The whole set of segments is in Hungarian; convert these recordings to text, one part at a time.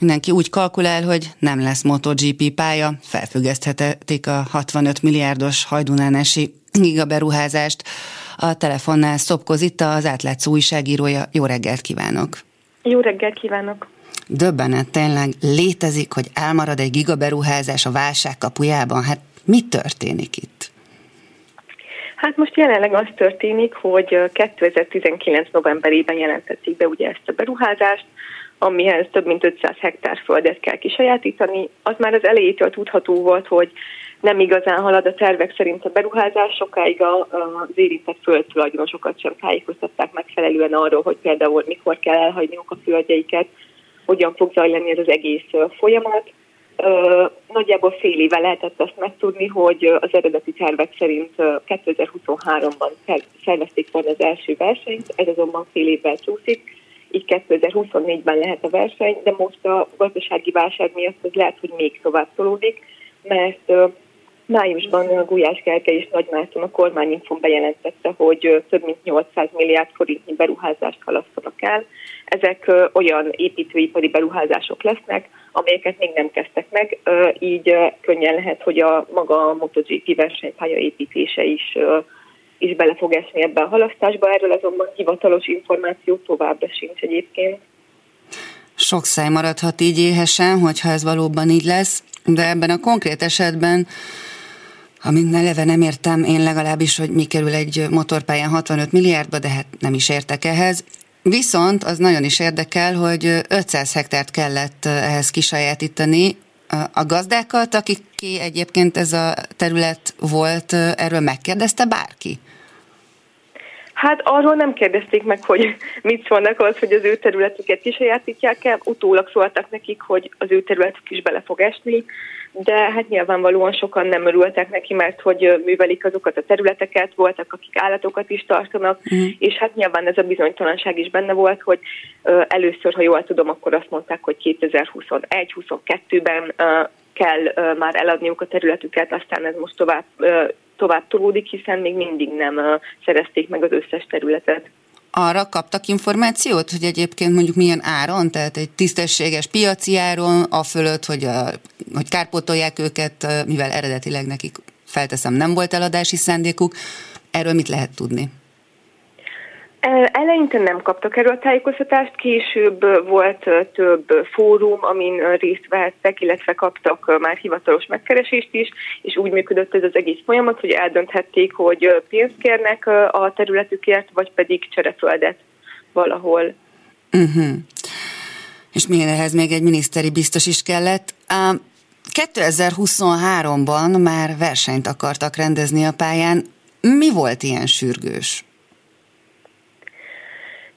Mindenki úgy kalkulál, hogy nem lesz MotoGP pálya, felfüggeszthetik a 65 milliárdos hajdunánási gigaberuházást. A telefonnál Szopko Zitta, az átlátszó újságírója. Jó reggelt kívánok! Jó reggelt kívánok! Döbbenet tényleg létezik, hogy elmarad egy gigaberuházás a válság kapujában? Hát mi történik itt? Hát most jelenleg az történik, hogy 2019 novemberében jelentették be ugye ezt a beruházást, amihez több mint 500 hektár földet kell kisajátítani. Az már az elejétől tudható volt, hogy nem igazán halad a tervek szerint a beruházás, sokáig az érintett földtulajdonosokat sem tájékoztatták megfelelően arról, hogy például mikor kell elhagyniuk a földjeiket, hogyan fog zajlani ez az egész folyamat. Nagyjából fél éve lehetett azt megtudni, hogy az eredeti tervek szerint 2023-ban szervezték volna az első versenyt, ez azonban fél évvel csúszik, így 2024-ben lehet a verseny, de most a gazdasági válság miatt ez lehet, hogy még tovább tolódik, mert Májusban Gulyás Gergely és Nagy Márton a kormányinfon bejelentette, hogy több mint 800 milliárd forintnyi beruházást halasztanak el. Ezek olyan építőipari beruházások lesznek, amelyeket még nem kezdtek meg, így könnyen lehet, hogy a maga a MotoGP versenypálya építése is is bele fog esni ebbe a halasztásba, erről azonban hivatalos információ továbbra sincs egyébként. Sok száj maradhat így éhesen, hogyha ez valóban így lesz, de ebben a konkrét esetben amit eleve nem értem én legalábbis, hogy mi kerül egy motorpályán 65 milliárdba, de hát nem is értek ehhez. Viszont az nagyon is érdekel, hogy 500 hektárt kellett ehhez kisajátítani. A gazdákat, ki egyébként ez a terület volt, erről megkérdezte bárki? Hát arról nem kérdezték meg, hogy mit szólnak az, hogy az ő területüket kisajátítják el. Utólag szóltak nekik, hogy az ő területük is bele fog esni, de hát nyilvánvalóan sokan nem örültek neki, mert hogy művelik azokat a területeket, voltak, akik állatokat is tartanak, mm. és hát nyilván ez a bizonytalanság is benne volt, hogy először, ha jól tudom, akkor azt mondták, hogy 2021-22-ben kell már eladniuk a területüket, aztán ez most tovább tovább tolódik, hiszen még mindig nem szerezték meg az összes területet. Arra kaptak információt, hogy egyébként mondjuk milyen áron, tehát egy tisztességes piaci áron, a fölött, hogy, a, hogy kárpótolják őket, mivel eredetileg nekik felteszem nem volt eladási szándékuk. Erről mit lehet tudni? Eleinte nem kaptak erről tájékoztatást, később volt több fórum, amin részt vehettek, illetve kaptak már hivatalos megkeresést is, és úgy működött ez az egész folyamat, hogy eldönthették, hogy pénzt kérnek a területükért, vagy pedig csereföldet valahol. Uh-huh. És még ehhez még egy miniszteri biztos is kellett. 2023-ban már versenyt akartak rendezni a pályán. Mi volt ilyen sürgős?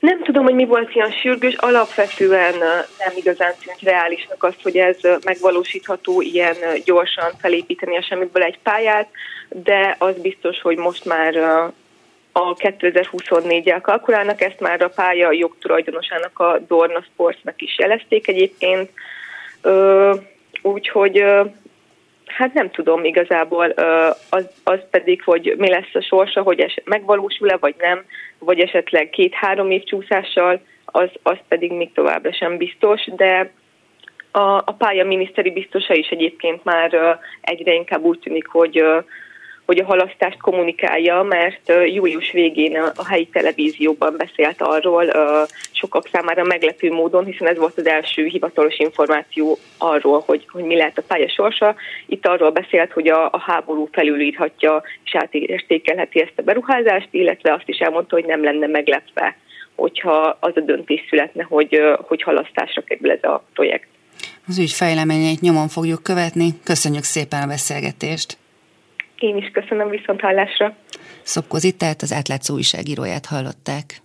Nem tudom, hogy mi volt ilyen sürgős, alapvetően nem igazán tűnt reálisnak azt, hogy ez megvalósítható ilyen gyorsan felépíteni a semmiből egy pályát, de az biztos, hogy most már a 2024-el kalkulálnak, ezt már a pálya jogtulajdonosának a Dorna Sportsnak is jelezték egyébként, úgyhogy Hát nem tudom igazából, az, az pedig, hogy mi lesz a sorsa, hogy megvalósul-e vagy nem, vagy esetleg két-három év csúszással, az, az pedig még továbbra sem biztos, de a, a pálya miniszteri biztosa is egyébként már egyre inkább úgy tűnik, hogy hogy a halasztást kommunikálja, mert július végén a helyi televízióban beszélt arról sokak számára meglepő módon, hiszen ez volt az első hivatalos információ arról, hogy, hogy mi lehet a pálya sorsa. Itt arról beszélt, hogy a, a háború felülírhatja és átértékelheti ezt a beruházást, illetve azt is elmondta, hogy nem lenne meglepve, hogyha az a döntés születne, hogy, hogy halasztásra kerül ez a projekt. Az ügy fejleményeit nyomon fogjuk követni. Köszönjük szépen a beszélgetést! Én is köszönöm viszont hallásra. Szopko Zittát, az átlátszó újságíróját hallották.